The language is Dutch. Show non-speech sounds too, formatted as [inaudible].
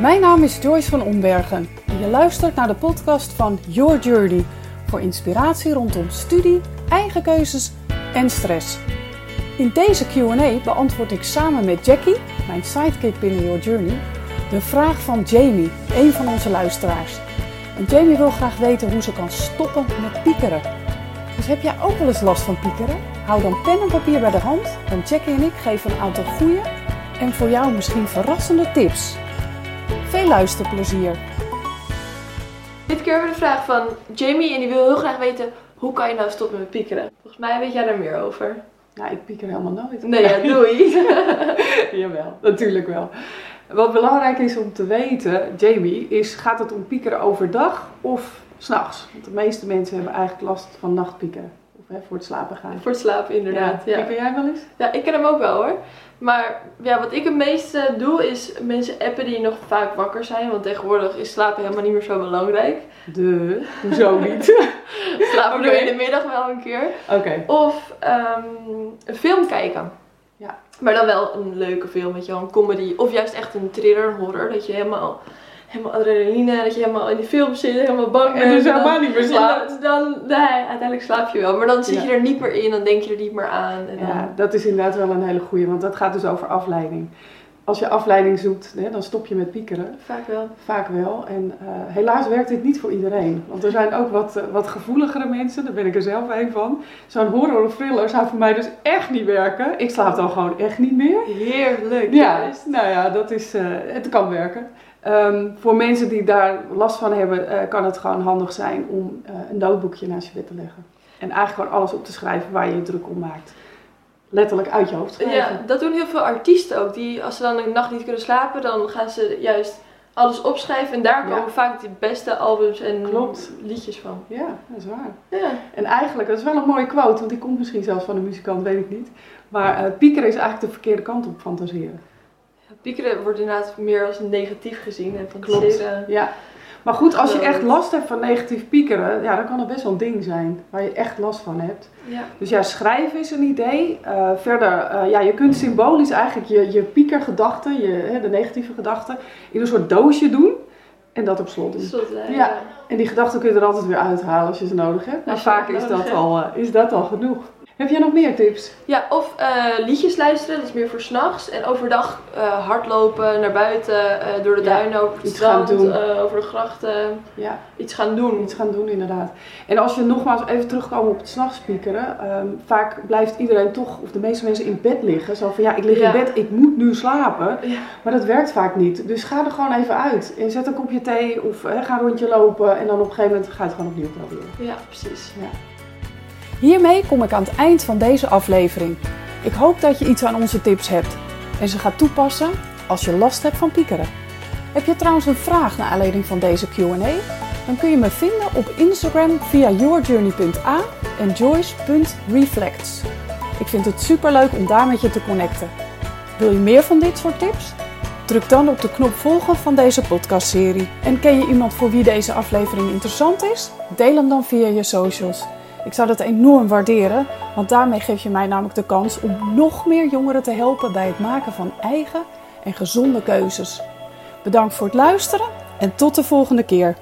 Mijn naam is Joyce van Ombergen en je luistert naar de podcast van Your Journey voor inspiratie rondom studie, eigen keuzes en stress. In deze Q&A beantwoord ik samen met Jackie, mijn sidekick binnen Your Journey, de vraag van Jamie, een van onze luisteraars. En Jamie wil graag weten hoe ze kan stoppen met piekeren. Dus heb jij ook wel eens last van piekeren? Hou dan pen en papier bij de hand, want Jackie en ik geven een aantal goede en voor jou misschien verrassende tips. Veel luisterplezier! Dit keer hebben we de vraag van Jamie en die wil heel graag weten hoe kan je nou stoppen met piekeren? Volgens mij weet jij daar meer over. Nou, ik pieker helemaal nooit. Nee, ja, doei. [laughs] Jawel, natuurlijk wel. Wat belangrijk is om te weten, Jamie, is gaat het om piekeren overdag of s'nachts? Want de meeste mensen hebben eigenlijk last van nachtpiekeren. Hè, voor het slapen gaan. Voor het slapen inderdaad. Ja, Pieker jij wel eens? ja. ik ken hem ook wel hoor. Maar ja, wat ik het meeste doe is mensen appen die nog vaak wakker zijn. Want tegenwoordig is slapen helemaal niet meer zo belangrijk. De, hoezo niet? [laughs] Slapen doe je in de middag wel een keer. Oké. Of ehm, een film kijken. Ja. Maar dan wel een leuke film, weet je wel, een comedy. Of juist echt een thriller, een horror. Dat je helemaal, helemaal adrenaline, dat je helemaal in die film zit, helemaal bang bent. En dus dan- helemaal niet meer slaapt. Dan, dan, nee, uiteindelijk slaap je wel. Maar dan zit je er niet meer in, dan denk je er niet meer aan. En dan, Ja, dat is inderdaad wel een hele goeie, want dat gaat dus over afleiding. Als je afleiding zoekt, hè, dan stop je met piekeren. Vaak wel. Vaak wel. En eh, helaas werkt dit niet voor iedereen. Want er zijn ook wat, eh, wat gevoeligere mensen, daar ben ik er zelf een van. Zo'n horror of thriller zou voor mij dus echt niet werken. Ik slaap dan gewoon echt niet meer. Heerlijk. Ja, juist. nou ja, dat is, eh, het kan werken. Ehm, voor mensen die daar last van hebben, eh, kan het gewoon handig zijn om eh, een notebookje naast je bed te leggen. En eigenlijk gewoon alles op te schrijven waar je je druk om maakt. Letterlijk uit je hoofd schrijven. Ja, dat doen heel veel artiesten ook. Die, als ze dan een nacht niet kunnen slapen, dan gaan ze juist alles opschrijven. En daar Ja. komen vaak de beste albums en Klopt. liedjes van. Ja, dat is waar. Ja. En eigenlijk, dat is wel een mooie quote, want die komt misschien zelfs van een muzikant, weet ik niet. Maar eh piekeren is eigenlijk de verkeerde kant op fantaseren. Piekeren wordt inderdaad meer als negatief gezien. En fantaseren. Ja. Maar goed, als je echt last hebt van negatief piekeren, ja, dan kan het best wel een ding zijn waar je echt last van hebt. Ja. Dus ja, schrijven is een idee. Eh, verder, eh, ja, je kunt symbolisch eigenlijk je, je piekergedachten, je, hè, de negatieve gedachten, in een soort doosje doen en dat op slot doen. Slot, Ja. En die gedachten kun je er altijd weer uithalen als je ze nodig hebt. Maar vaak is dat, hebt. al, eh, is dat al genoeg. Heb jij nog meer tips? Ja, of eh, liedjes luisteren, dat is meer voor s'nachts. En overdag eh, hardlopen, naar buiten, eh, door de Ja, duinen, over het iets gaan strand, doen. over de grachten. Ja, Iets gaan doen. iets gaan doen inderdaad. En als je nogmaals even terugkomen op het s'nachts piekeren. ehm, vaak blijft iedereen toch, of de meeste mensen in bed liggen. Zo van ja, ik lig Ja. in bed, ik moet nu slapen. Ja. Maar dat werkt vaak niet. Dus ga er gewoon even uit. En zet een kopje thee of ga een rondje lopen. En dan op een gegeven moment ga je het gewoon opnieuw proberen. Ja, precies. Hiermee kom ik aan het eind van deze aflevering. Ik hoop dat je iets aan onze tips hebt en ze gaat toepassen als je last hebt van piekeren. Heb je trouwens een vraag naar aanleiding van deze Q&A? Dan kun je me vinden op Instagram via yourjourney.a en joyce.reflects. Ik vind het superleuk om daar met je te connecten. Wil je meer van dit soort tips? Druk dan op de knop volgen van deze podcastserie. En ken je iemand voor wie deze aflevering interessant is? Deel hem dan via je socials. Ik zou dat enorm waarderen, want daarmee geef je mij namelijk de kans om nog meer jongeren te helpen bij het maken van eigen en gezonde keuzes. Bedankt voor het luisteren en tot de volgende keer.